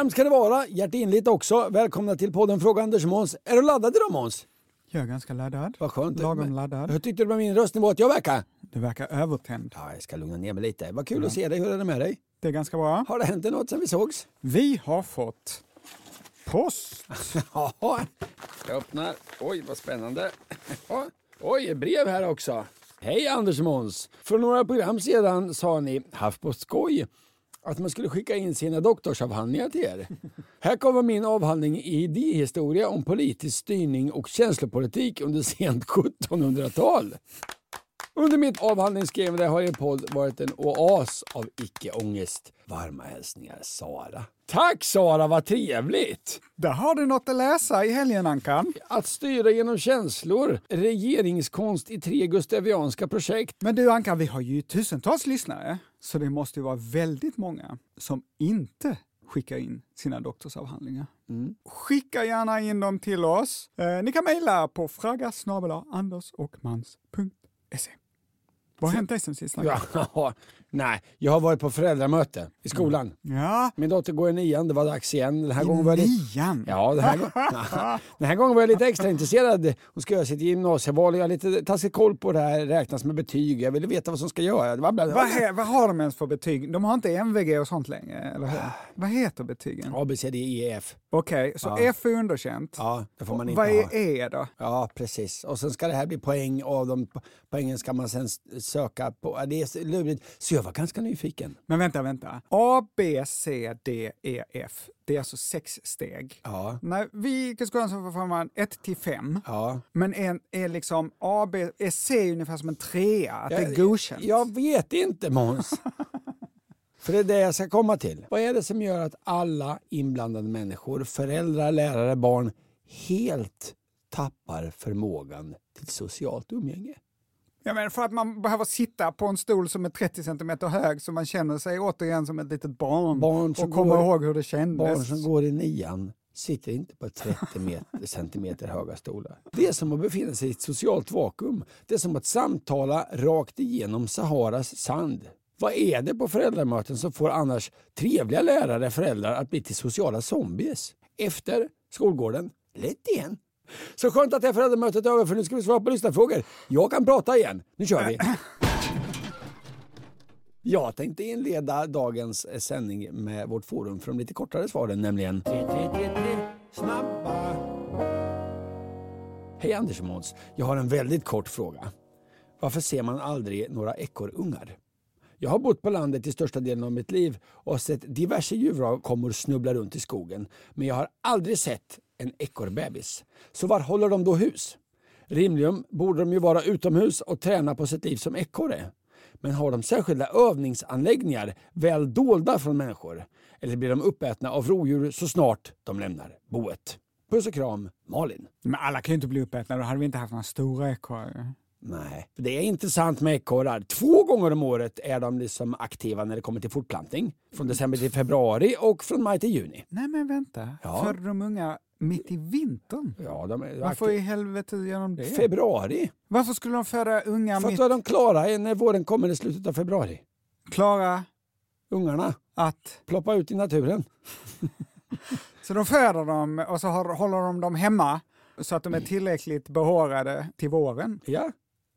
Varmt ska det vara, hjärtinligt också. Välkomna till podden Fråga Anders och Måns. Är du laddad idag Måns? Jag är ganska laddad. Vad skönt. Lagom laddad. Hur tyckte du med min röstnivå att jag verkar? Du verkar övertänd. Ja, jag ska lugna ner mig lite. Vad kul att se dig. Hur är det med dig? Det är ganska bra. Har det hänt något sen vi sågs? Vi har fått post. Ja, jag öppnar. Oj, vad spännande. Ja, Oj, brev här också. Hej Anders och Måns! För några program sedan sa ni, haft på skoj, att man skulle skicka in sina doktorsavhandlingar till er. Här kommer min avhandling i idéhistoria om politisk styrning och känslopolitik under sent 1700-tal. Under mitt avhandlingsskrivande har er podd varit en oas av icke-ångest. Varma hälsningar Sara. Tack Sara, vad trevligt! Där har du något att läsa i helgen, Ankan. Att styra genom känslor. Regeringskonst i tre gustavianska projekt. Men du Ankan, vi har ju tusentals lyssnare, så det måste ju vara väldigt många som inte skickar in sina doktorsavhandlingar. Skicka gärna in dem till oss. Eh, ni kan mejla på fraggasnabel-andersochmans.se. Vad har hänt dig sen sist? Ja, nej, jag har varit på föräldramöte i skolan. Ja, Min dotter går i nian, det var dags igen. Den här i gången var jag lite... nian. Ja, den här, gången... den här gången var jag lite extra intresserad. Hon ska göra sitt gymnasieval jag har lite taskig koll på det här, räknas med betyg. Jag ville veta vad som ska göras. Det var bland... Vad, he- vad har de ens för betyg? De har inte MVG och sånt längre, eller hur? Vad heter betygen? A, B, C, D, E, F. Okej, så Ja. F är underkänt. Ja, det får man inte Vad ha. är E då? Ja, precis. Och sen ska det här bli poäng och de poängen ska man sen söka på. Det är lurigt. Så jag var ganska nyfiken. Men vänta, vänta. A, B, C, D, E, F. Det är alltså sex steg. Ja. När vi i skolan får man 1 till 5. Ja. Men är, är liksom A, B, är C ungefär som en trea? Att det är Jag- godkänt? Jag vet inte Måns. För det är det jag ska komma till. Vad är det som gör att alla inblandade människor, föräldrar, lärare, barn, helt tappar förmågan till socialt umgänge? Ja, men för att man behöver sitta på en stol som är 30 centimeter hög så man känner sig återigen som ett litet barn, Barn och kommer går- ihåg hur det kändes. Barn som går i nian sitter inte på 30 meter, centimeter höga stolar. Det är som att befinna sig i ett socialt vakuum. Det är som att samtala rakt igenom Saharas sand. Vad är det på föräldramöten som får annars trevliga lärare, föräldrar att bli till sociala zombies? Efter skolgården, lätt igen. Så skönt att det här föräldramötet är över för nu ska vi svara på lyssnarfrågor. Jag kan prata igen. Nu kör vi! Jag tänkte inleda dagens sändning med vårt forum för de lite kortare svaren, nämligen snabba. Hej Anders och Måns. Jag har en väldigt kort fråga. Varför ser man aldrig några ekorrungar? Jag har bott på landet i största delen av mitt liv och sett diverse djuravkommor snubbla runt i skogen. Men jag har aldrig sett en ekorrbebis. Så var håller de då hus? Rimligen borde de ju vara utomhus och träna på sitt liv som ekorre. Men har de särskilda övningsanläggningar väl dolda från människor? Eller blir de uppätna av rovdjur så snart de lämnar boet? Puss och kram, Malin. Men alla kan ju inte bli uppätna, då hade vi inte haft några stora ekorrar. Nej, det är intressant med ekorrar. Två gånger om året är de liksom aktiva när det kommer till fortplantning. Från december till februari och från maj till juni. Nej men vänta, Ja. födde de unga mitt i vintern? Ja, de är Varför i helvete gör de det? Februari. Varför skulle de föda unga För att mitt... då är de klara när våren kommer i slutet av februari. Klara Ungarna att... ploppa ut i naturen. Så de föder dem och så har, håller de dem hemma så att de är tillräckligt behårade till våren? Ja,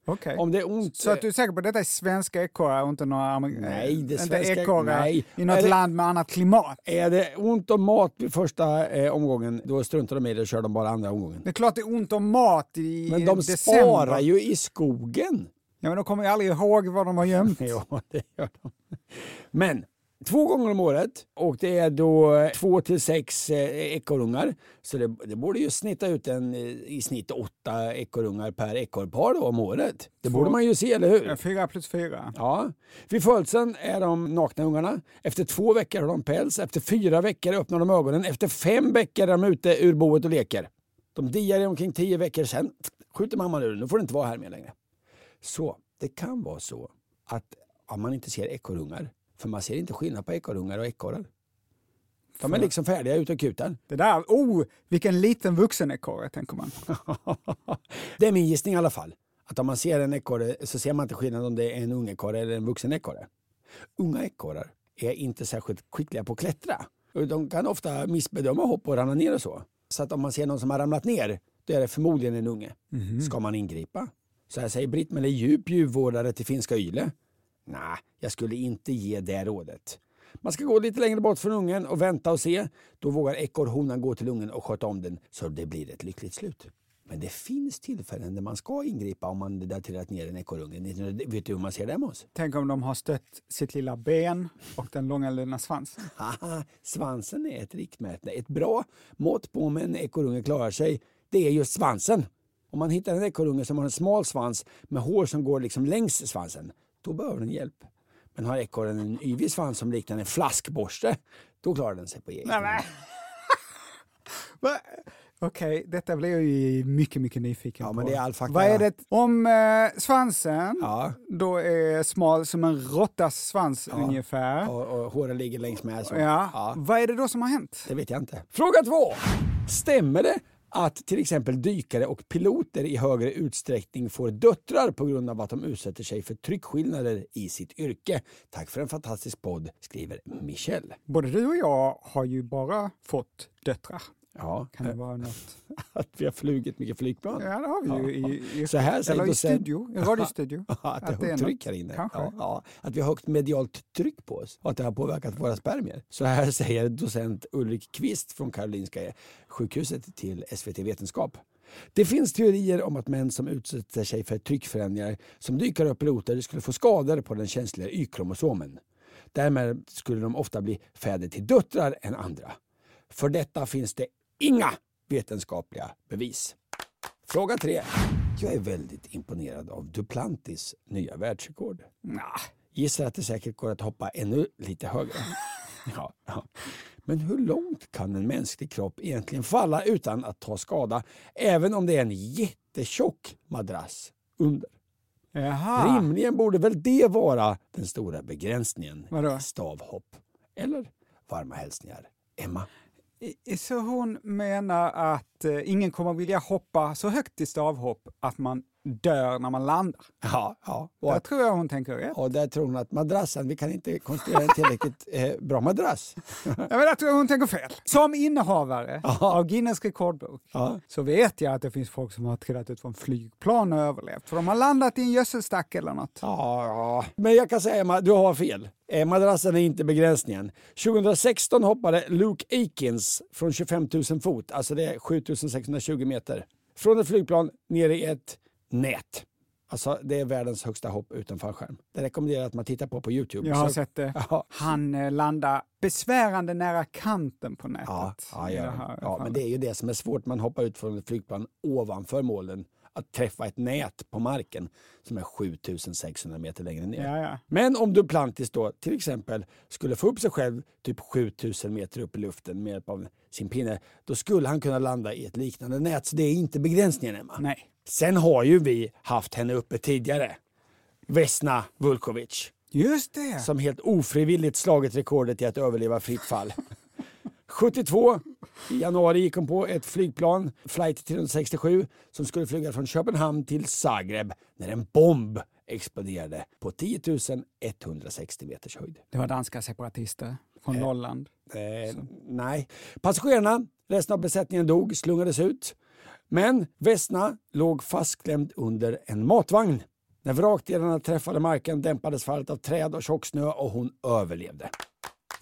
Okej. om det är ont. Så att du är säker på att detta är svenska ekorrar och inte några Nej, det är inte ekorrar i något det- land med annat klimat? Är det ont om mat vid första eh, omgången, då struntar de i det och kör de bara andra omgången. Det är klart det är ont om mat i Men de december. sparar ju i skogen. Ja, men de kommer ju aldrig ihåg vad de har gömt. Ja, det gör de. Men två gånger om året och det är då två till sex eh, ekorrungar. Så det, det borde ju snitta ut en, eh, i snitt åtta ekorrungar per ekorrpar då om året. Det borde man ju se, eller hur? Fyra plus fyra. Ja. Vid födseln är de nakna ungarna. Efter två veckor har de päls. Efter fyra veckor öppnar de ögonen. Efter fem veckor är de ute ur boet och leker. De diar i omkring tio veckor. Sen skjuter mamman ur. Nu får det inte vara här mer längre. Så det kan vara så att om man inte ser ekorrungar, för man ser inte skillnad på ekorrungar och ekorrar. De är liksom färdiga ute och kutar. Det där, oh, vilken liten vuxen ekorre, tänker man. det är min gissning i alla fall. Att om man ser en ekorre så ser man inte skillnad om det är en ung ekorre eller en vuxen ekorre. Unga ekorrar är inte särskilt skickliga på att klättra. De kan ofta missbedöma hopp och ramla ner och så. Så att om man ser någon som har ramlat ner, då är det förmodligen en unge. Ska man ingripa? Så här säger Britt-Marie Djup, djurvårdare till Finska Yle. Nej, jag skulle inte ge det rådet. Man ska gå lite längre bort från ungen och vänta och se. Då vågar ekorrhonan gå till ungen och sköta om den så det blir ett lyckligt slut. Men det finns tillfällen där man ska ingripa om man trillat ner en ekorrunge. Vet du hur man ser det Måns? Tänk om de har stött sitt lilla ben och den långa svansen. Haha, svansen är ett riktmärke. Ett bra mått på om en ekorrunge klarar sig, det är just svansen. Om man hittar en ekorrunge som har en smal svans med hår som går liksom längs svansen, då behöver den hjälp. Men har ekorren en yvig svans som liknar en flaskborste, då klarar den sig på egen hand. Okej, detta blir jag ju mycket, mycket nyfiken Ja, på. men det är all fakta. Vad är det? Om eh, svansen Ja. då är smal som en råttas svans ungefär. Och, och håren ligger längs med. Så. Ja. Vad är det då som har hänt? Det vet jag inte. Fråga två. Stämmer det att till exempel dykare och piloter i högre utsträckning får döttrar på grund av att de utsätter sig för tryckskillnader i sitt yrke? Tack för en fantastisk podd, skriver Michelle. Både du och jag har ju bara fått döttrar. Ja, Kan det vara något? att vi har flugit mycket flygplan. Ja, det har vi ju i, i, Så här eller i studio, i radiostudio. att det är det är högt tryck här inne. Ja, ja, att vi har högt medialt tryck på oss och att det har påverkat våra spermier. Så här säger docent Ulrik Kvist från Karolinska sjukhuset till SVT Vetenskap. Det finns teorier om att män som utsätter sig för tryckförändringar som dykare och piloter skulle få skador på den känsliga Y-kromosomen. Därmed skulle de ofta bli fäder till döttrar än andra. För detta finns det inga vetenskapliga bevis. Fråga tre. Jag är väldigt imponerad av Duplantis nya världsrekord. Nah. Gissar att det säkert går att hoppa ännu lite högre. Ja, ja. Men hur långt kan en mänsklig kropp egentligen falla utan att ta skada, även om det är en jättetjock madrass under? Jaha. Rimligen borde väl det vara den stora begränsningen Vadå? i stavhopp. Eller varma hälsningar, Emma. Så hon menar att eh, ingen kommer vilja hoppa så högt i stavhopp att man dör när man landar. Ja, ja. Och, Där att, tror jag hon tänker rätt. och där tror hon att madrassen, vi kan inte konstruera en tillräckligt eh, bra madrass. Ja, men där tror jag hon tänker fel. Som innehavare av Guinness rekordbok Ja. så vet jag att det finns folk som har trillat ut från flygplan och överlevt. För de har landat i en gödselstack eller något. Ja, ja. men jag kan säga Emma, du har fel. Eh, Madrassen är inte begränsningen. 2016 hoppade Luke Aikins från 25 000 fot, alltså det är 7620 meter, från ett flygplan ner i ett nät. Alltså det är världens högsta hopp utan fallskärm. Det rekommenderar jag att man tittar på på Youtube. Jag har Så- sett det. Ja. Han eh, landar besvärande nära kanten på nätet. Ja, ja, ja. det ja, men det är ju det som är svårt. Man hoppar ut från ett flygplan ovanför målen. Att träffa ett nät på marken som är 7600 meter längre ner. Ja, ja. Men om Duplantis då till exempel skulle få upp sig själv typ 7000 meter upp i luften med hjälp av sin pinne, då skulle han kunna landa i ett liknande nät. Så det är inte begränsningen Emma. Nej. Sen har ju vi haft henne uppe tidigare. Vesna Vulkovic Just det. som helt ofrivilligt slagit rekordet i att överleva fritt fall. 72 i januari gick hon på ett flygplan, flight 367, som skulle flyga från Köpenhamn till Zagreb när en bomb exploderade på 10 160 meters höjd. Det var danska separatister från Nolland. Eh, nej. Passagerarna, resten av besättningen dog, slungades ut. Men Vesna låg fastklämd under en matvagn. När vrakdelarna träffade marken dämpades fallet av träd och tjocksnö och hon överlevde.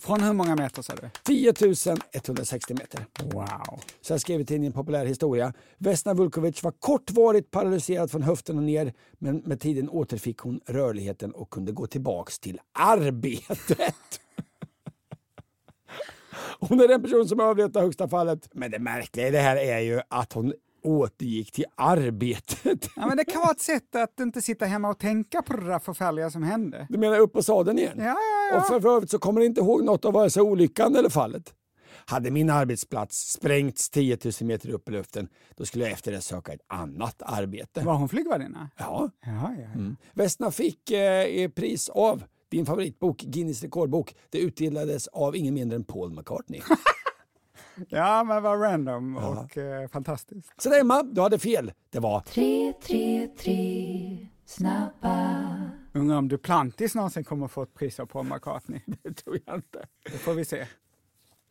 Från hur många meter sa du? 10 160 meter. Wow. Så jag skrev i tidningen Populär Historia. Vesna Vulkovic var kortvarigt paralyserad från höften och ner men med tiden återfick hon rörligheten och kunde gå tillbaks till arbetet. Hon är den person som överlevt det högsta fallet. Men det märkliga i det här är ju att hon återgick till arbetet. Ja, men det kan vara ett sätt att inte sitta hemma och tänka på det där förfärliga som hände. Du menar upp på sadeln igen? Ja, ja, ja. Och för, för övrigt så kommer jag inte ihåg något av vare sig olyckan eller fallet. Hade min arbetsplats sprängts 10 000 meter upp i luften, då skulle jag efter det söka ett annat arbete. Var hon flygvärdinna? Ja. Ja, ja, ja. Mm. Vesna fick eh, pris av din favoritbok, Guinness rekordbok. Det utdelades av ingen mindre än Paul McCartney. ja men vad random och eh, fantastiskt. Så Emma, du hade fel. Det var Tre, tre, tre snabba. Undrar om Duplantis någonsin kommer få ett pris av Paul McCartney. det tror jag inte. Det får vi se.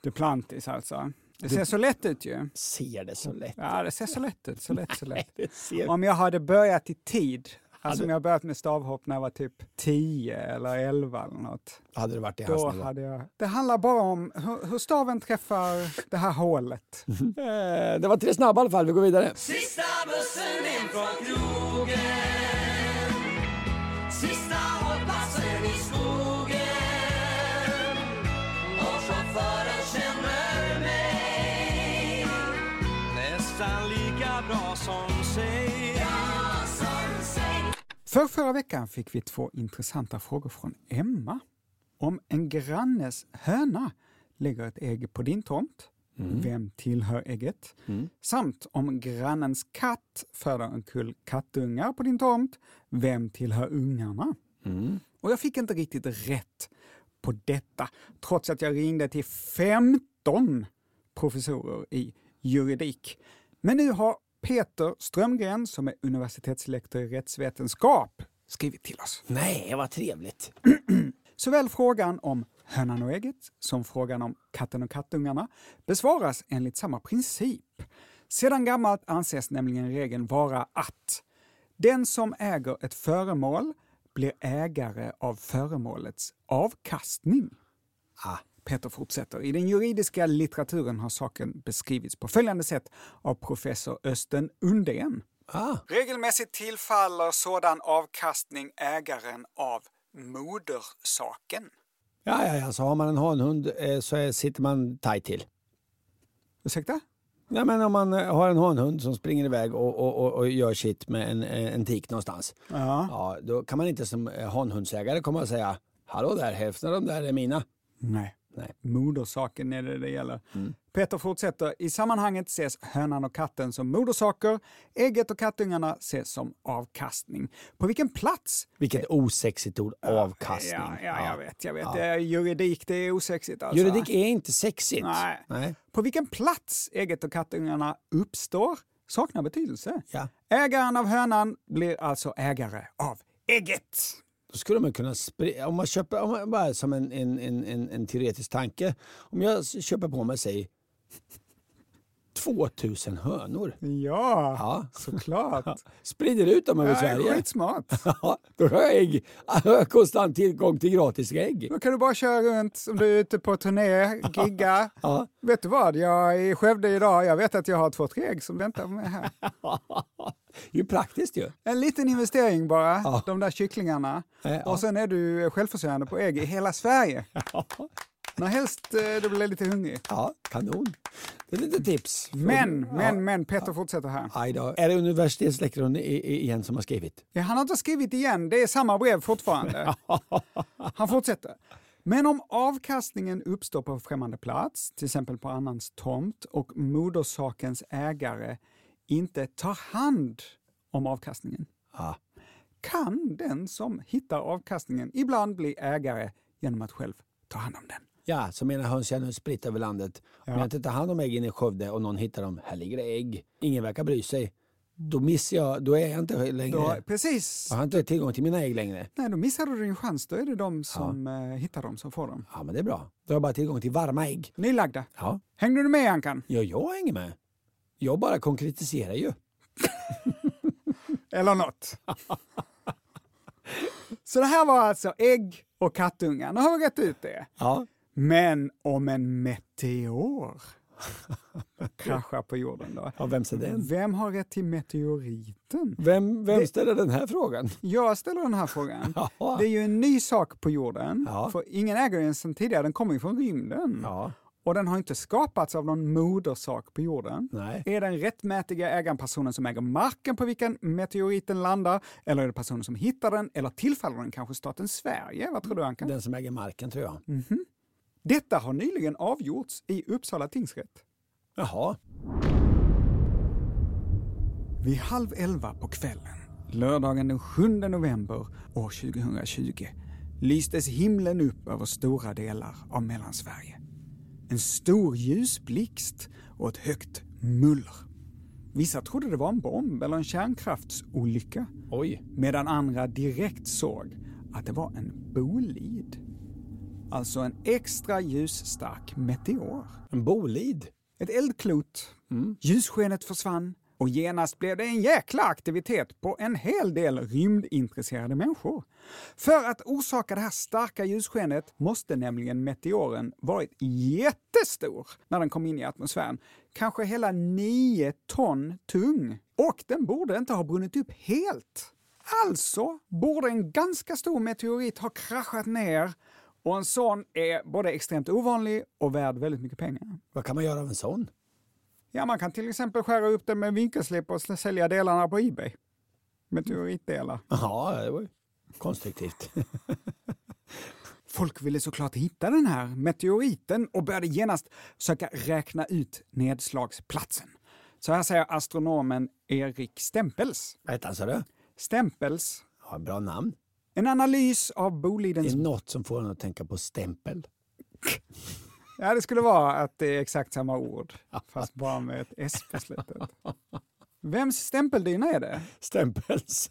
Duplantis alltså. Det ser så lätt ut ju. Ser det så lätt Ja, det ser så lätt ut. Så lätt, så lätt. Om jag hade börjat i tid, alltså Hade- om jag börjat med stavhopp när jag var typ 10 eller 11 eller något. hade det varit i hans nivå. hade jag... Det handlar bara om hur, hur staven träffar det här hålet. Eh, det var tre snabba i alla fall. Vi går vidare. Sista bussen in från krogen För förra veckan fick vi två intressanta frågor från Emma. Om en grannes höna lägger ett ägg på din tomt, vem tillhör ägget? Samt om grannens katt föder en kull kattungar på din tomt, vem tillhör ungarna? Och jag fick inte riktigt rätt på detta, trots att jag ringde till 15 professorer i juridik. Men nu har Peter Strömgren, som är universitetslektor i rättsvetenskap, skrivit till oss. Nej, vad trevligt. Såväl frågan om hönan och ägget som frågan om katten och kattungarna besvaras enligt samma princip. Sedan gammalt anses nämligen regeln vara att den som äger ett föremål blir ägare av föremålets avkastning. Ah. Peter fortsätter. I den juridiska litteraturen har saken beskrivits på följande sätt av professor Östen Undén. Ah. Regelmässigt tillfaller sådan avkastning ägaren av modersaken. Ja, ja, ja, så har man en hanhund eh, så sitter man tajt till. Ursäkta? Ja, men om man eh, har en hanhund som springer iväg och, och, och, och gör sitt med en, eh, en tik någonstans. Ja. Ja, då kan man inte som hanhundsägare komma och säga Hallå där, hälften av de där är mina. Nej. Nej. Modersaken är det det gäller. Peter fortsätter. I sammanhanget ses hönan och katten som modersaker. Ägget och kattungarna ses som avkastning. På vilken plats? Vilket osexigt ord, avkastning. Ja, ja, jag vet. Jag vet. Ja. Det är juridik, det är osexigt alltså. Juridik är inte sexigt. Nej. Nej. På vilken plats ägget och kattungarna uppstår saknar betydelse. Ja. Ägaren av hönan blir alltså ägare av ägget. Då skulle man kunna sprida, om man köper, om man, bara som en, en, en, en, teoretisk tanke. Om jag köper på mig, säg 2000 hönor. Ja, Ja. såklart. Sprider ut dem över Ja, Sverige. skitsmart. Ja, då har jag ägg. Jag har konstant tillgång till gratis ägg. Då kan du bara köra runt om du är ute på turné, gigga. Ja. Vet du vad, jag är i Skövde idag. Jag vet att jag har två, tre ägg som väntar på mig här. Det är praktiskt ju. En liten investering bara, Ja. de där kycklingarna. Ja. Och sen är du självförsörjande på ägg i hela Sverige. När helst eh, du blir lite hungrig. Ja, kanon. Det är lite tips. Men, Ja. men, men, Peter fortsätter här. Aj då. Är det universitetslektorn igen som har skrivit? Ja, han har inte skrivit igen, det är samma brev fortfarande. Han fortsätter. Men om avkastningen uppstår på främmande plats, till exempel på annans tomt, och modersakens ägare inte tar hand om avkastningen, Ja. kan den som hittar avkastningen ibland bli ägare genom att själv ta hand om den. Ja, så menar höns jag nu spritt över landet. Om jag inte tar hand om äggen i Skövde och någon hittar dem, här ligger det ägg. Ingen verkar bry sig. Då missar jag, då är jag inte längre, Då, precis. jag har inte tillgång till mina ägg längre. Nej, då missar du din chans. Då är det de som eh, hittar dem som får dem. Ja, men det är bra. Då har jag bara tillgång till varma ägg. Nylagda. Ja, Hängde du med Ankan? ja jag hänger med. Jag bara konkretiserar ju. Eller något. Så det här var alltså ägg och kattungar. Nu har vi rätt ut det. Ja. Men om en meteor kraschar på jorden då? ja vems är den? Vem har rätt till meteoriten? Vem, vem Det- ställer den här frågan? Jag ställer den här frågan. Ja. Det är ju en ny sak på jorden. Ja. För ingen äger den sedan tidigare, den kommer ju från rymden. Ja. Och den har inte skapats av någon modersak på jorden. Nej. Är den rättmätiga ägaren personen som äger marken på vilken meteoriten landar? Eller är det personen som hittar den? Eller tillfaller den kanske staten Sverige? Vad tror du Anka? Den som äger marken tror jag. Detta har nyligen avgjorts i Uppsala tingsrätt. Jaha. Vid halv elva på kvällen, lördagen den 7 november år 2020, lystes himlen upp över stora delar av Mellansverige. En stor ljusblixt och ett högt muller. Vissa trodde det var en bomb eller en kärnkraftsolycka, Oj. medan andra direkt såg att det var en bolid. Alltså en extra ljusstark meteor. En bolid. Ett eldklot. Ljusskenet försvann och genast blev det en jäkla aktivitet på en hel del rymdintresserade människor. För att orsaka det här starka ljusskenet måste nämligen meteoren varit jättestor när den kom in i atmosfären. Kanske hela 9 ton tung. Och den borde inte ha brunnit upp helt. Alltså borde en ganska stor meteorit ha kraschat ner och en sån är både extremt ovanlig och värd väldigt mycket pengar. Vad kan man göra av en sån? Ja, man kan till exempel skära upp den med vinkelslip och sälja delarna på Ebay. Meteoritdelar. Ja, det var ju konstruktivt. Folk ville såklart hitta den här meteoriten och började genast söka räkna ut nedslagsplatsen. Så här säger astronomen Erik Stempels. Vad heter han sa du? Stempels, Ja, bra namn. en analys av Det Bolidens... är något som får en att tänka på stämpel. Ja, det skulle vara att det är exakt samma ord, fast bara med ett S på slutet. Vems stämpeldyna är det? Stämpels.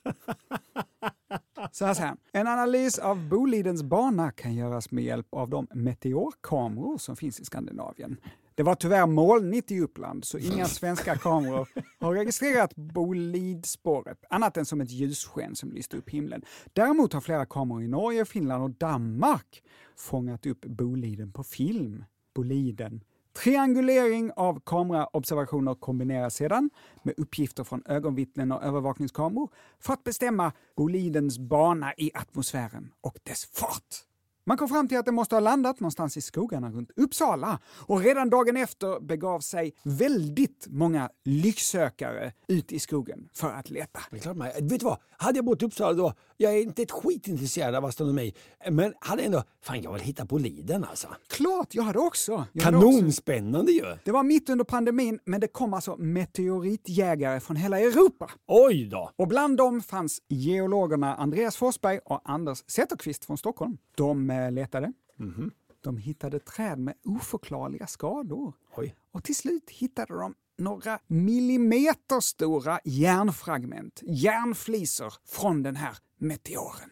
Så här säger han. En analys av Bolidens bana kan göras med hjälp av de meteorkameror som finns i Skandinavien. Det var tyvärr molnigt i Uppland, så inga svenska kameror har registrerat Bolidspåret, annat än som ett ljussken som lyste upp himlen. Däremot har flera kameror i Norge, Finland och Danmark fångat upp Boliden på film. Boliden. Triangulering av kameraobservationer kombineras sedan med uppgifter från ögonvittnen och övervakningskameror för att bestämma bolidens bana i atmosfären och dess fart. Man kom fram till att den måste ha landat någonstans i skogarna runt Uppsala och redan dagen efter begav sig väldigt många lycksökare ut i skogen för att leta. Är klart man, vet du vad? Hade jag bott i Uppsala då, jag är inte ett skit intresserad av astronomi, men hade ändå, fan jag vill hitta Boliden alltså. Klart, jag hade också. Jag hade också. Kanonspännande ju! Det var mitt under pandemin, men det kom alltså meteoritjägare från hela Europa. Oj då! Och bland dem fanns geologerna Andreas Forsberg och Anders Zetterqvist från Stockholm. De letade. De hittade träd med oförklarliga skador. Oj. Och till slut hittade de några millimeter stora järnfragment, järnflisor från den här meteoren.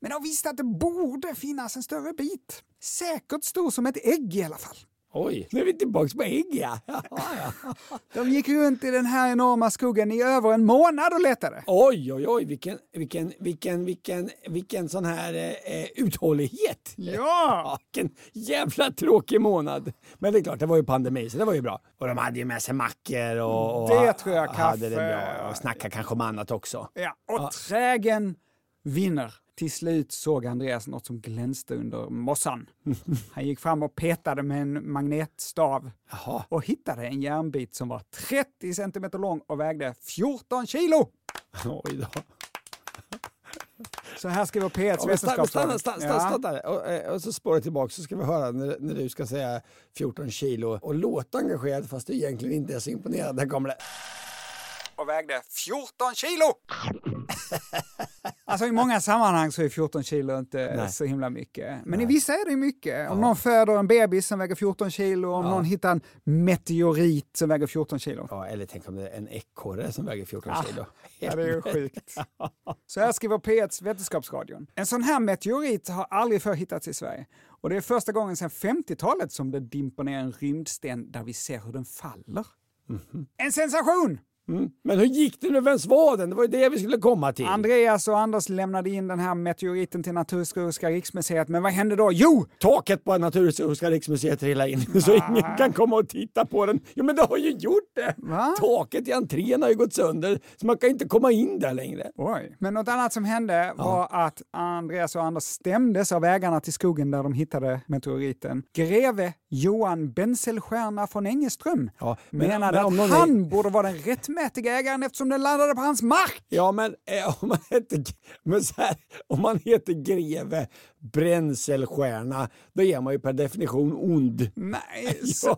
Men de visste att det borde finnas en större bit. Säkert stor som ett ägg i alla fall. Oj, nu är vi tillbaks på ägg ja. ja, ja. De gick runt i den här enorma skogen i över en månad och letade. Oj, oj, oj, vilken, vilken, vilken, vilken, vilken sån här eh, uthållighet. Ja! Vilken jävla tråkig månad. Men det är klart, det var ju pandemi så det var ju bra. Och de hade ju med sig mackor och, och Det tror jag, hade det kaffe. bra. Och snackade kanske om annat också. Ja, och trägen vinner. Till slut såg Andreas något som glänste under mossan. Han gick fram och petade med en magnetstav Jaha. och hittade en järnbit som var 30 centimeter lång och vägde 14 kilo. Oj då. Så här skriver P1s Ja, stanna, stanna, stanna, stanna, stanna. Och, eh, och så spårar tillbaka så ska vi höra när, när du ska säga 14 kilo och låta engagerad fast du egentligen inte är så imponerad. Där kommer det. och vägde 14 kilo! alltså i många sammanhang så är 14 kilo inte Nej. så himla mycket. Men i vissa är det mycket. Om någon föder en bebis som väger 14 kilo, om någon hittar en meteorit som väger 14 kilo. Ja, eller tänk om det är en ekorre som väger 14 kilo. Ja, det är ju sjukt. Så här skriver P1s Vetenskapsradion. En sån här meteorit har aldrig förr hittats i Sverige. Och det är första gången sedan 50-talet som det dimper ner en rymdsten där vi ser hur den faller. En sensation! Mm. Men hur gick det nu? Vems var den? Det var ju det vi skulle komma till. Andreas och Anders lämnade in den här meteoriten till Naturhistoriska riksmuseet, men vad hände då? Jo! Taket på Naturhistoriska riksmuseet trillade in så ingen kan komma och titta på den. Jo men det har ju gjort det! Va? Taket i entrén har ju gått sönder så man kan inte komma in där längre. Oj. Men något annat som hände var att Andreas och Anders stämdes av ägarna till skogen där de hittade meteoriten. Greve Johan Benselstierna från Engeström Ja, men- menade men att någon är- han borde vara den rättmätiga ägaren eftersom den landade på hans mark. Ja men eh, om man heter, men här, om man heter greve Bränselstierna då är man ju per definition ond. Nej, så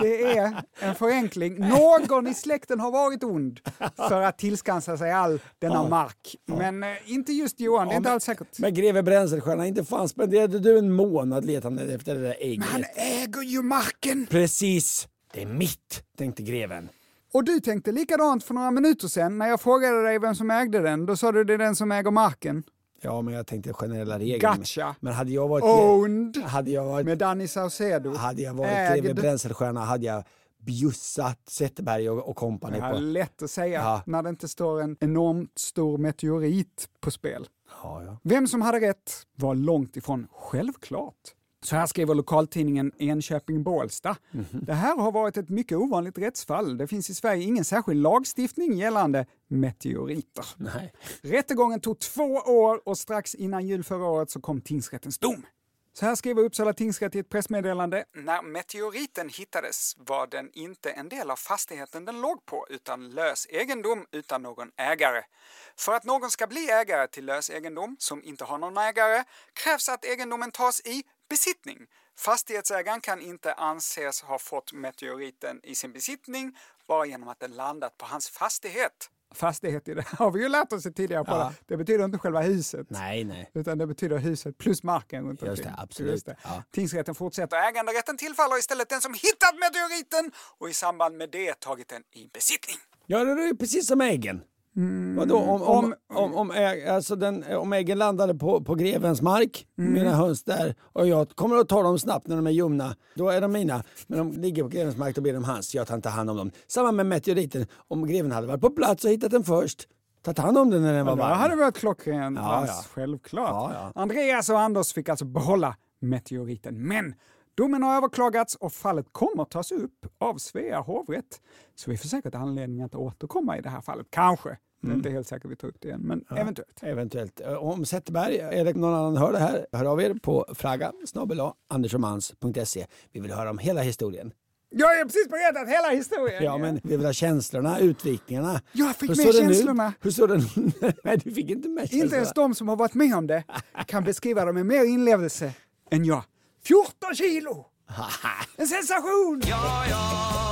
det är en förenkling. Någon i släkten har varit ond för att tillskansa sig all denna mark. Men eh, inte just Johan, det är inte alls säkert. Men greve Bränselstierna, inte fan spenderade du en månad letande efter det där ägget? Han äger ju marken! Precis, det är mitt, tänkte greven. Och du tänkte likadant för några minuter sedan när jag frågade dig vem som ägde den. Då sa du det är den som äger marken. Ja, men jag tänkte generella regeln. Gotcha. Men hade jag varit, Owned hade jag varit, med Danny Saucedo. hade jag varit Ägd. greve Bränselstierna hade jag bjussat Zetterberg och, och kompani Ja, på. lätt att säga Ja. när det inte står en enormt stor meteorit på spel. Ja, ja. Vem som hade rätt var långt ifrån självklart. Så här skriver lokaltidningen Enköping Bålsta. Det här har varit ett mycket ovanligt rättsfall. Det finns i Sverige ingen särskild lagstiftning gällande meteoriter. Nej. Rättegången tog två år och strax innan jul förra året så kom tingsrättens dom. Så här skriver Uppsala tingsrätt i ett pressmeddelande. När meteoriten hittades var den inte en del av fastigheten den låg på utan lös egendom utan någon ägare. För att någon ska bli ägare till lös egendom som inte har någon ägare krävs att egendomen tas i besittning. Fastighetsägaren kan inte anses ha fått meteoriten i sin besittning bara genom att den landat på hans fastighet. Fastighet i det har vi ju lärt oss tidigare på. Ja. Det betyder inte själva huset. Nej, nej. Utan det betyder huset plus marken runt Just det, absolut. det. Ja. Tingsrätten fortsätter. Äganderätten tillfaller istället den som hittat meteoriten och i samband med det tagit den i besittning. Ja, det är ju precis som äggen. Vadå, om, om, om, om, äg, alltså den, om äggen landade på, på grevens mark, mina höns där, och jag kommer att ta dem snabbt när de är ljumna, då är de mina. Men om de ligger på grevens mark, då blir de hans. Jag tar inte hand om dem. Samma med meteoriten. Om greven hade varit på plats och hittat den först, tagit hand om den när den var Det varm. hade varit klockrent, Ja, ja. självklart. Ja, ja. Andreas och Anders fick alltså behålla meteoriten. Men domen har överklagats och fallet kommer tas upp av Svea hovrätt. Så vi får säkert anledning att återkomma i det här fallet. Kanske. Det är inte helt säkert vi tar upp det igen, men eventuellt. Eventuellt. Eh, Om Zetterberg eller någon annan hör det här, hör av er på fraga andersomans.se. Vi vill höra om hela historien. Jag är precis berättat hela historien! Ja, men vi vill ha känslorna, utvikningarna. Jag fick Hur med känslorna. Hur såg den Nej, du fick inte med känslorna. Inte ens de som har varit med om det kan beskriva det med mer inlevelse än jag. 14 kilo! En sensation! Ja, ja,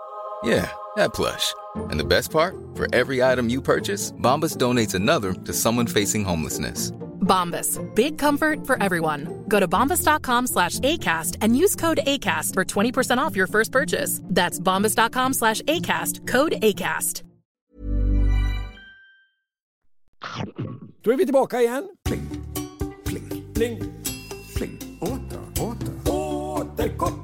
Yeah, that plush. And the best part? For every item you purchase, Bombas donates another to someone facing homelessness. Bombas. Big comfort for everyone. Go to bombas.com slash ACAST and use code ACAST for 20% off your first purchase. That's bombas.com slash ACAST. Code ACAST. Då är vi tillbaka igen. Pling, Pling. pling. Åter, åter, Återkoppling.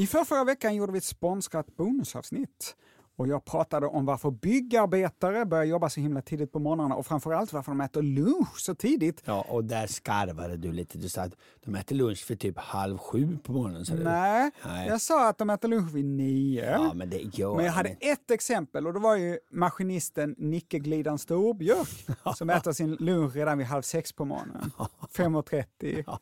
I förra veckan gjorde vi ett sponsrat bonusavsnitt. Och jag pratade om varför byggarbetare börjar jobba så himla tidigt på morgnarna och framförallt varför de äter lunch så tidigt. Ja, och där skarvade du lite. Du sa att de äter lunch för typ halv sju på morgonen. Nej, Nej. jag sa att de äter lunch vid nio. Ja, men det gör Men jag hade de ett exempel och det var ju maskinisten Nicke Glidan Storbjörk som äter sin lunch redan vid halv sex på morgonen. 5.30.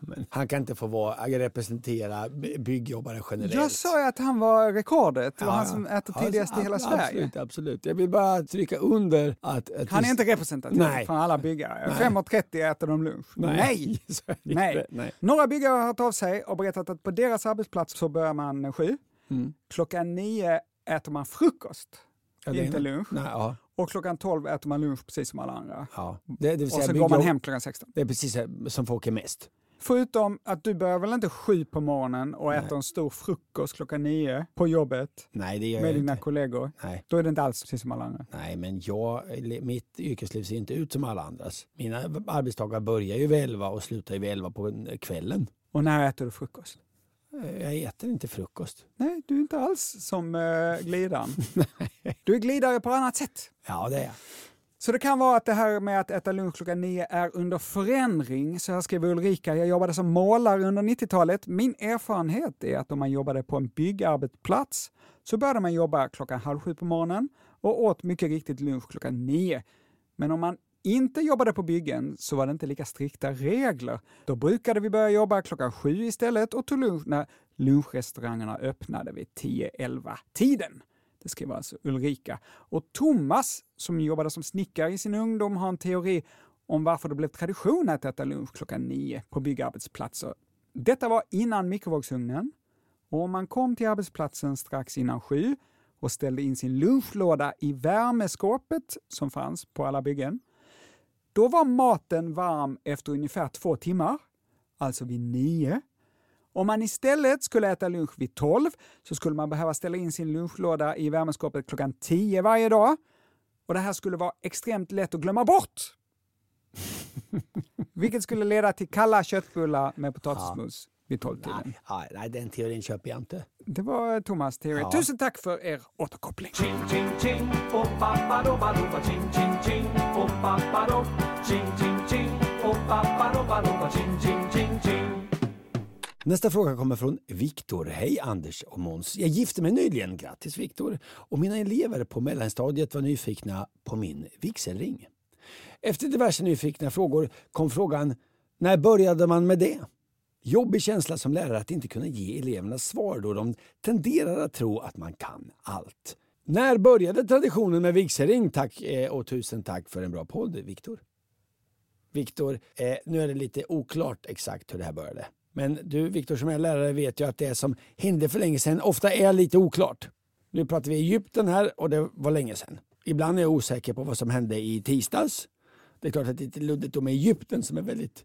Men han kan inte få vara, representera by- byggjobbare generellt. Jag sa ju att han var rekordet. Det var Ja, han ja. som äter Ja, tidigast i hela absolut, Sverige. Absolut, absolut. Jag vill bara trycka under att... att Han är inte representativ Nej. från alla byggare. Nej. 5.30 äter de lunch. Nej! Nej. inte. Nej. Några byggare har hört av sig och berättat att på deras arbetsplats så börjar man sju. Mm. Klockan nio äter man frukost, Ja, är inte lunch. Nej, ja, Och klockan tolv äter man lunch precis som alla andra. ja. Det, det vill Och byggjobb- går man hem klockan 16. Det är precis som folk är mest. Förutom att du börjar väl inte sju på morgonen och äter en stor frukost klockan nio på jobbet Nej, det gör med jag dina inte. kollegor. Nej. Då är det inte alls precis som alla andra. Nej, men jag, mitt yrkesliv ser inte ut som alla andras. Mina arbetsdagar börjar ju vid 11 och slutar ju vid 11 på kvällen. Och när äter du frukost? Eh, Jag äter inte frukost. Nej, du är inte alls som uh, glidaren. du är glidare på annat sätt. Ja, det är jag. Så det kan vara att det här med att äta lunch klockan nio är under förändring. Så här skriver Ulrika, jag jobbade som målare under 90-talet. Min erfarenhet är att om man jobbade på en byggarbetsplats så började man jobba klockan halv sju på morgonen och åt mycket riktigt lunch klockan nio. Men om man inte jobbade på byggen så var det inte lika strikta regler. Då brukade vi börja jobba klockan sju istället och tog lunch när lunchrestaurangerna öppnade vid 10-11 tiden. Det skriver alltså Ulrika. Och Thomas, som jobbade som snickare i sin ungdom, har en teori om varför det blev tradition att äta lunch klockan nio på byggarbetsplatser. Detta var innan mikrovågsugnen och om man kom till arbetsplatsen strax innan sju och ställde in sin lunchlåda i värmeskåpet som fanns på alla byggen, då var maten varm efter ungefär två timmar, alltså vid nio. Om man istället skulle äta lunch vid 12 så skulle man behöva ställa in sin lunchlåda i värmeskåpet klockan 10 varje dag. Och det här skulle vara extremt lätt att glömma bort. Vilket skulle leda till kalla köttbullar med potatismos vid 12-tiden. Nej, ja, nej, den teorin köper jag inte. Det var Thomas teori. Ja. Tusen tack för er återkoppling. Ching ching ching. Nästa fråga kommer från Viktor. Hej Anders och Måns. Jag gifte mig nyligen. Grattis Viktor. Och mina elever på mellanstadiet var nyfikna på min vigselring. Efter diverse nyfikna frågor kom frågan när började man med det? Jobbig känsla som lärare att inte kunna ge eleverna svar då de tenderar att tro att man kan allt. När började traditionen med vigselring? Tack eh, och tusen tack för en bra podd, Viktor. Viktor, eh, nu är det lite oklart exakt hur det här började. Men du Viktor som är lärare vet ju att det som hände för länge sedan ofta är lite oklart. Nu pratar vi Egypten här och det var länge sedan. Ibland är jag osäker på vad som hände i tisdags. Det är klart att det är lite luddigt med Egypten som är väldigt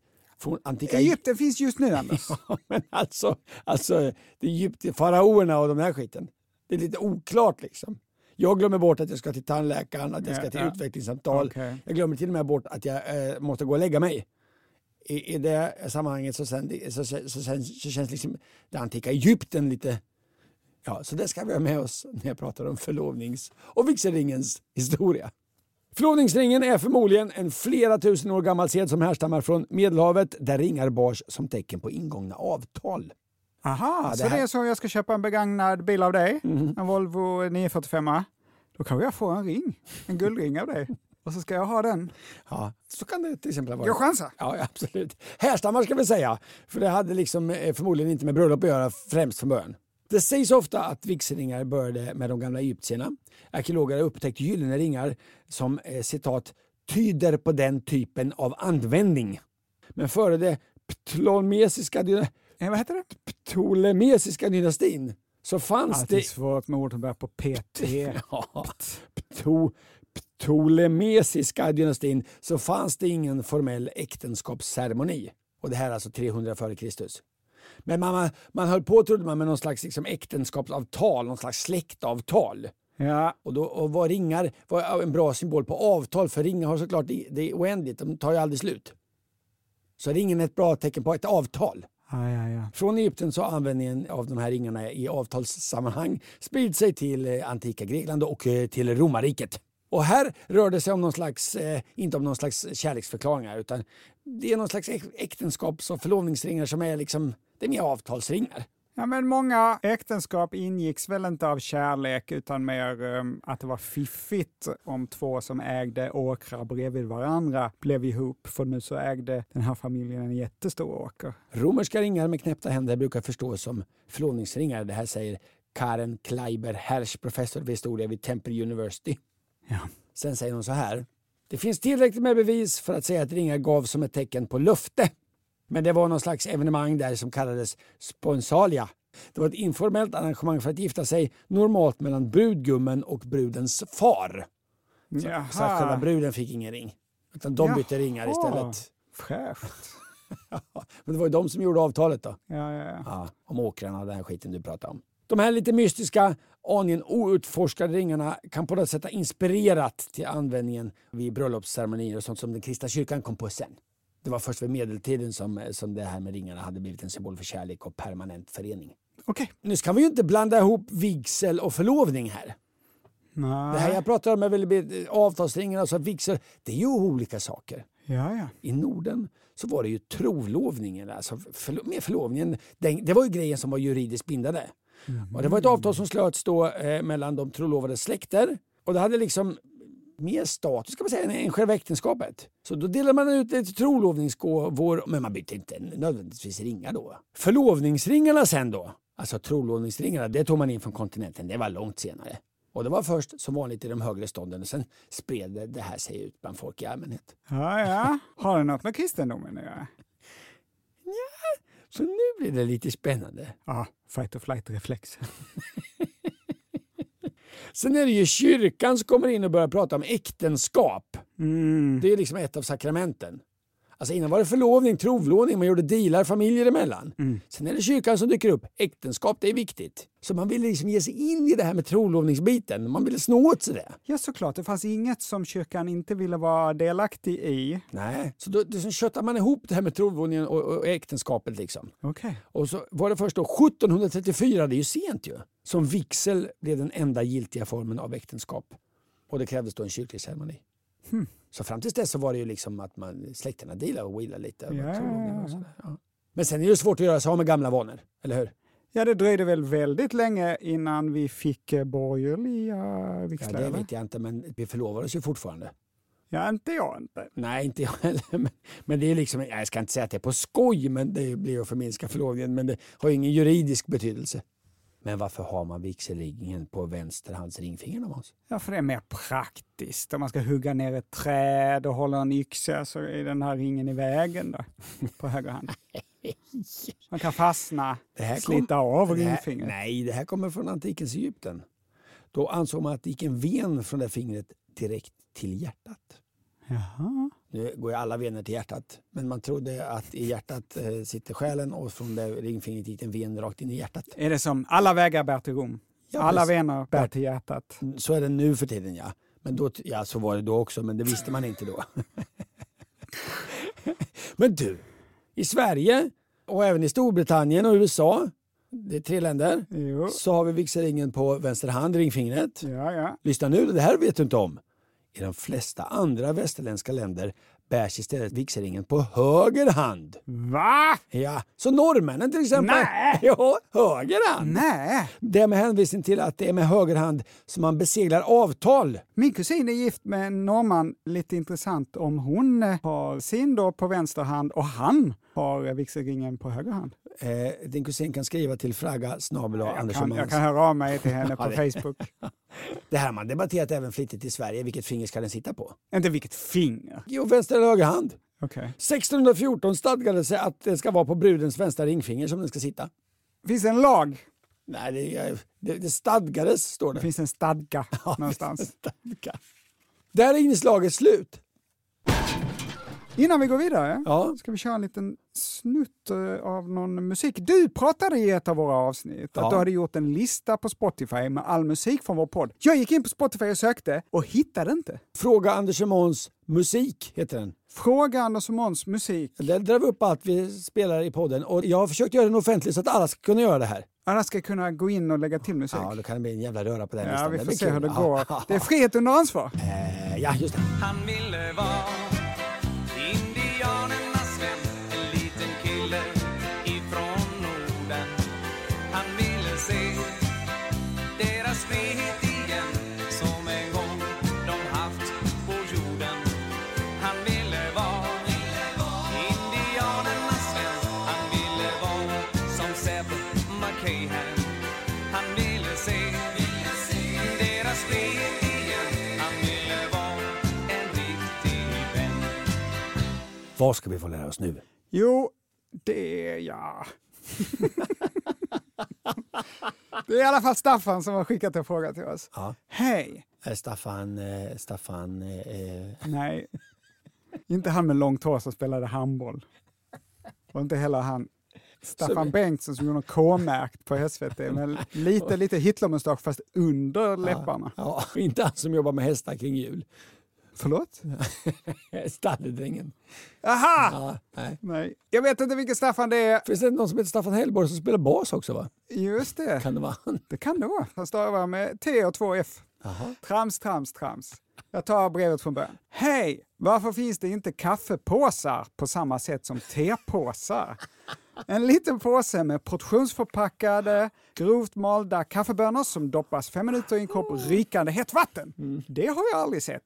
antika Egypten finns just nu, Anders. Ja, men alltså, alltså det Egypten, faraoerna och de här skiten. Det är lite oklart liksom. Jag glömmer bort att jag ska till tandläkaren, att jag Ja, ska till ja. utvecklingssamtal. Okej. Jag glömmer till och med bort att jag eh, måste gå och lägga mig. I, i det sammanhanget så, sen, så, så, så, så känns liksom det antika Egypten lite... Ja, så det ska vi ha med oss när jag pratar om förlovnings och vigselringens historia. Förlovningsringen är förmodligen en flera tusen år gammal sed som härstammar från Medelhavet där ringar bars som tecken på ingångna avtal. Aha, det så det är så jag ska köpa en begagnad bil av dig, en Volvo 945. Då kan jag få en ring, en guldring av dig. Och så ska jag ha den. Ja, så kan det till exempel vara. Jag chansar. Ja, absolut. Härstammar ska vi säga, för det hade liksom eh, förmodligen inte med bröllop att göra främst från början. Det sägs ofta att vigselringar började med de gamla egyptierna. Arkeologer har upptäckt gyllene ringar som eh, citat tyder på den typen av användning. Men före det ptolemesiska, dyna- Eh, vad heter det? ptolemesiska dynastin så fanns Alltid det... svårt med ord som börjar på PT. Ja, pto, ptolemesiska dynastin så fanns det ingen formell äktenskapsceremoni. Och det här är alltså 300 f.Kr. Men man, man höll på trodde man med någon slags liksom, äktenskapsavtal, någon slags släktavtal. Ja, Och, då, och var ringar var en bra symbol på avtal, för ringar har såklart det det är oändligt, de tar ju aldrig slut. Så ringen är ett bra tecken på ett avtal. ja, ja. ja. Från Egypten så har användningen av de här ringarna i avtalssammanhang spridit sig till eh, antika Grekland och eh, till romarriket. Och här rör det sig om någon slags, eh, inte om någon slags kärleksförklaringar utan det är någon slags äk- äktenskaps och förlovningsringar som är liksom, det är mer avtalsringar. Ja, men många äktenskap ingicks väl inte av kärlek utan mer um, att det var fiffigt om två som ägde åkrar bredvid varandra blev ihop. För nu så ägde den här familjen en jättestor åker. Romerska ringar med knäppta händer brukar förstås som förlovningsringar. Det här säger Karen Kleiber Hersch, professor vid historia vid Temple University. Ja. Sen säger hon så här. Det finns tillräckligt med bevis för att säga att ringar gavs som ett tecken på löfte. Men det var någon slags evenemang där som kallades sponsalia. Det var ett informellt arrangemang för att gifta sig, normalt mellan brudgummen och brudens far. Så, så att Jaha. själva bruden fick ingen ring. Utan de bytte ringar Jaha. istället. Fräscht. Men det var ju de som gjorde avtalet då. Ja, ja, ja. Ja, om åkrarna och den här skiten du pratar om. De här lite mystiska, aningen outforskade ringarna kan på något sätt ha inspirerat till användningen vid bröllopsceremonier och sånt som den kristna kyrkan kom på sen. Det var först vid medeltiden som, som det här med ringarna hade blivit en symbol för kärlek och permanent förening. Okej. Nu ska vi ju inte blanda ihop vigsel och förlovning här. Nej. Det här jag pratar om är väl avtalsringarna och så vigsel. Det är ju olika saker. Ja, ja. I Norden så var det ju trolovningen, alltså förlo med förlovningen. Den, det var ju grejen som var juridiskt bindande. Och det var ett avtal som slöts då eh, mellan de trolovade släkter och det hade liksom mer status kan man säga än själva äktenskapet. Så då delade man ut lite trolovningsgåvor, men man bytte inte nödvändigtvis ringar då. Förlovningsringarna sen då, alltså trolovningsringarna, det tog man in från kontinenten. Det var långt senare. Och det var först som vanligt i de högre stånden och sen spred det- det här sig ut bland folk i allmänhet. ja, ja. Har det något med kristendomen att göra? Så nu blir det lite spännande. Ja, fight or flight-reflex. Sen är det ju kyrkan som kommer in och börjar prata om äktenskap. Mm. Det är liksom ett av sakramenten. Alltså innan var det förlovning, trovlåning, man gjorde dealar familjer emellan. Sen är det kyrkan som dyker upp. Äktenskap, det är viktigt. Så man ville liksom ge sig in i det här med trolovningsbiten. Man ville snå åt sig det. Ja, såklart. Det fanns inget som kyrkan inte ville vara delaktig i. Nej. Så då då köttar man ihop det här med trolovningen och, och äktenskapet liksom. Okej. Och så var det först då 1734, det är ju sent ju, som vigsel blev den enda giltiga formen av äktenskap. Och det krävdes då en kyrklig ceremoni. Hmm. Så fram tills dess så var det ju liksom att man, släkterna dealade och wheelade lite. över Ja, ja, ja. ja. Men sen är det svårt att göra sig av med gamla vanor, eller hur? Ja, det dröjde väl väldigt länge innan vi fick eh, borgerliga Ja, vigslar? det eller? vet jag inte, men vi förlovades ju fortfarande. Ja, inte jag inte. Nej, inte jag heller. Men, men det är liksom, jag ska inte säga att det är på skoj, men det blir att förminska förlovningen. Men det har ingen juridisk betydelse. Men varför har man vigselringen på vänsterhands ringfinger då, Måns? Ja, för det är mer praktiskt. Om man ska hugga ner ett träd och hålla en yxa så är den här ringen i vägen då, på höger hand. Man kan fastna, Det här slita av ringfingret. Nej, det här kommer från antikens Egypten. Då ansåg man att det gick en ven från det fingret direkt till hjärtat. Jaha. Nu går ju alla vener till hjärtat, men man trodde att i hjärtat eh, sitter själen och från det ringfingret gick en ven rakt in i hjärtat. Är det som alla vägar bär till Rom? Ja, alla vänner bär till hjärtat. Så är det nu för tiden ja. Men då, ja, så var det då också, men det visste man inte då. men du, i Sverige och även i Storbritannien och USA, det är tre länder, Jo. så har vi vigselringen på vänster hand, ringfingret. Ja, ja. Lyssna nu, det här vet du inte om. I de flesta andra västerländska länder bärs istället vigselringen på höger hand. Va? Ja, så norrmännen till exempel. Nej. Ja, höger hand. Nej. Det är med hänvisning till att det är med höger hand som man beseglar avtal. Min kusin är gift med en norrman. Lite intressant om hon har sin då på vänster hand och han har vigselringen på höger hand. Eh, din kusin kan skriva till fragga snabel Jag kan, jag kan höra av mig till henne Ja, på Facebook. Det här har man debatterat även flitigt i Sverige. Vilket finger ska den sitta på? Inte vilket finger. Jo, vänster eller höger hand. Okej. 1614 stadgade sig att det ska vara på brudens vänstra ringfinger som den ska sitta. Finns det en lag? Nej, det, det, det stadgades, står det. Det finns en stadga någonstans. Stadga. Där är inslaget slut. Innan vi går vidare Ja. ska vi köra en liten snutt eh, av någon musik. Du pratade i ett av våra avsnitt Ja. att du hade gjort en lista på Spotify med all musik från vår podd. Jag gick in på Spotify och sökte och hittade inte. Fråga Anders och Måns musik heter den. Fråga Anders och Måns musik. Där drar vi upp allt vi spelar i podden och jag har försökt göra den offentlig så att alla ska kunna göra det här. Alla ska kunna gå in och lägga till musik. Ja, då kan det bli en jävla röra på den Ja, listan. vi Det får se kul. hur det Ja, går. ja, Det är frihet under ansvar. Eh, Ja, just det. Vad ska vi få lära oss nu? Jo, det är ja. det är i alla fall Staffan som har skickat en fråga till oss. Ja. Hej! Eh, Staffan, eh, Staffan, eh, eh, Nej, inte han med långt hår som spelade handboll. Och inte heller han Staffan Bengtsson som gjorde något K-märkt på SVT med lite, lite Hitlermustasch fast under läpparna. ja, inte han som jobbar med hästar kring jul. Förlåt? Stalledrängen. Aha! Ja, nej. Nej, jag vet inte vilken Staffan det är. Finns det någon som heter Staffan Hellborg som spelar bas också? va? Just det, Kan det vara han? det kan det vara. Han stavar med T och två F. Jaha. Trams, trams, trams. Jag tar brevet från början. Hej! Varför finns det inte kaffepåsar på samma sätt som tepåsar? En liten påse med portionsförpackade, grovt malda kaffebönor som doppas fem minuter i en kopp rykande hett vatten. Det har jag aldrig sett.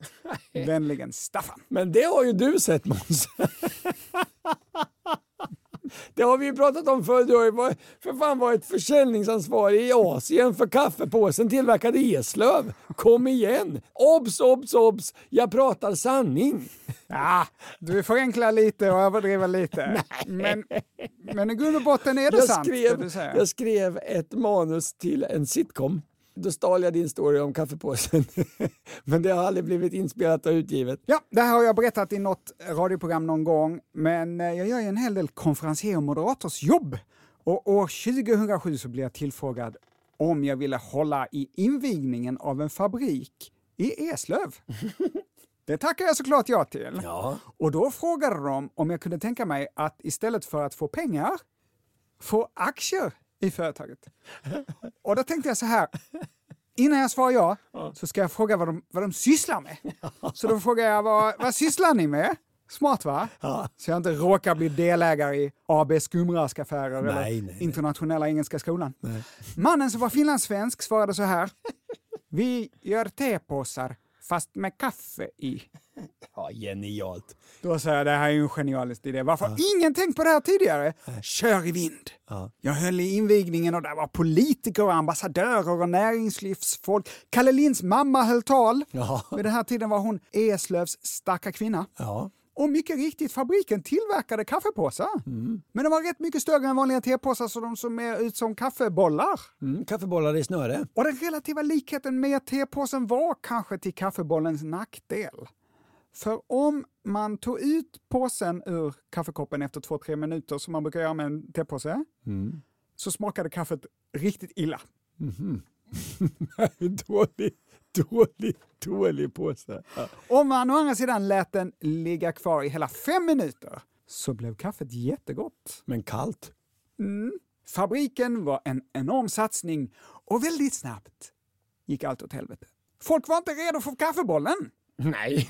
Vänligen Staffan. Men det har ju du sett Måns. Det har vi ju pratat om förr. Du har ju varit- för fan varit försäljningsansvarig i Asien för kaffepåsen tillverkad i Eslöv. Kom igen! Obs, obs, obs! Jag pratar sanning. Ja, du förenklar lite och överdriver lite. Men, men i grund och botten är det Jag sant skrev, jag skrev ett manus till en sitcom. Då stal jag din story om kaffepåsen. Men det har aldrig blivit inspelat och utgivet. Ja, det här har jag berättat i något radioprogram någon gång, men eh, jag gör ju en hel del konferencier och moderatorsjobb. Och år 2007 så blev jag tillfrågad om jag ville hålla i invigningen av en fabrik i Eslöv. Det tackar jag såklart ja till. Ja. Och då frågade de om jag kunde tänka mig att istället för att få pengar, få aktier i företaget. Och då tänkte jag så här, innan jag svarar ja, så ska jag fråga vad de, vad de sysslar med. Så då frågar jag, vad, vad sysslar ni med? Smart va? Så jag inte råkar bli delägare i AB Skumraskaffärer eller Nej, nej, nej. Internationella Engelska Skolan. Mannen som var finlandssvensk svarade så här, vi gör tepåsar fast med kaffe i. ja, genialt. Då sa jag, det här är ju en genialisk idé. Varför har ingen tänkt på det här tidigare? Kör i vind. Ja. Jag höll i invigningen och där var politiker och ambassadörer och näringslivsfolk. Kalle Linds mamma höll tal. Ja. Vid den här tiden var hon Eslövs starka kvinna. Ja. Och mycket riktigt, fabriken tillverkade kaffepåsar. Mm. Men de var rätt mycket större än vanliga tepåsar så de såg mer ut som kaffebollar. Mm, kaffebollar i snöre. Och den relativa likheten med tepåsen var kanske till kaffebollens nackdel. För om man tog ut påsen ur kaffekoppen efter två, tre minuter, som man brukar göra med en tepåse, Mm. så smakade kaffet riktigt illa. Mhm. dålig, dålig, dålig påse. Ja. Om man å andra sidan lät den ligga kvar i hela fem minuter så blev kaffet jättegott. Men kallt. Mm. Fabriken var en enorm satsning och väldigt snabbt gick allt åt helvete. Folk var inte redo för kaffebollen. Nej.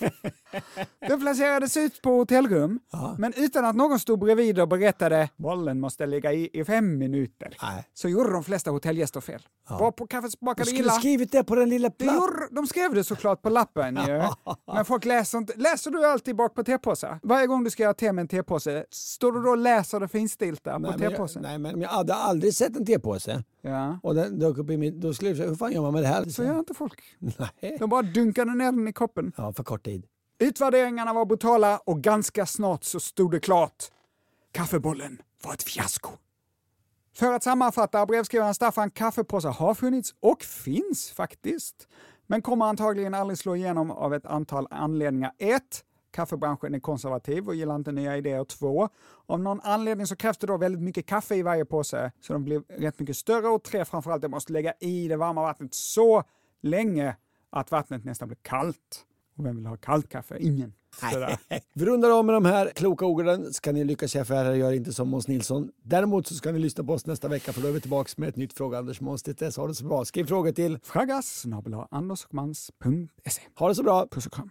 Den placerades ut på hotellrum, men utan att någon stod bredvid och berättade bollen måste ligga i, i fem minuter. Nej. Så gjorde de flesta hotellgäster fel. Var på kaffet smakade illa. skrivit det på den lilla gjorde, de skrev det såklart på lappen ju. Men folk läser inte. Läser du alltid bak på tepåsar? Varje gång du ska göra te med en tepåse, står du då och läser det finstilta på tepåsen? nej, men jag hade aldrig sett en tepåse. Ja. Och den dök upp i mitt, då skulle jag säga, hur fan gör man med det här? Så gör inte folk. Nej. De bara dunkade ner den i koppen. Ja, för kort tid. Utvärderingarna var brutala och ganska snart så stod det klart. Kaffebollen var ett fiasko. För att sammanfatta, brevskrivaren Staffan, kaffepåsar har funnits och finns faktiskt, men kommer antagligen aldrig slå igenom av ett antal anledningar. 1. Kaffebranschen är konservativ och gillar inte nya idéer. 2. Av någon anledning så krävs det då väldigt mycket kaffe i varje påse, så de blir rätt mycket större. Och 3. Framförallt, jag måste lägga i det varma vattnet så länge att vattnet nästan blir kallt. Och vem vill ha kallt kaffe? Ingen. Vi rundar av med de här kloka orden. Ska ni lyckas i affärer, gör inte som Måns Nilsson. Däremot så ska ni lyssna på oss nästa vecka för då är vi tillbaka med ett nytt Fråga Anders Måns. Till dess, ha det så bra. Skriv frågor till Fraggas. Ha det så bra. Puss och kram.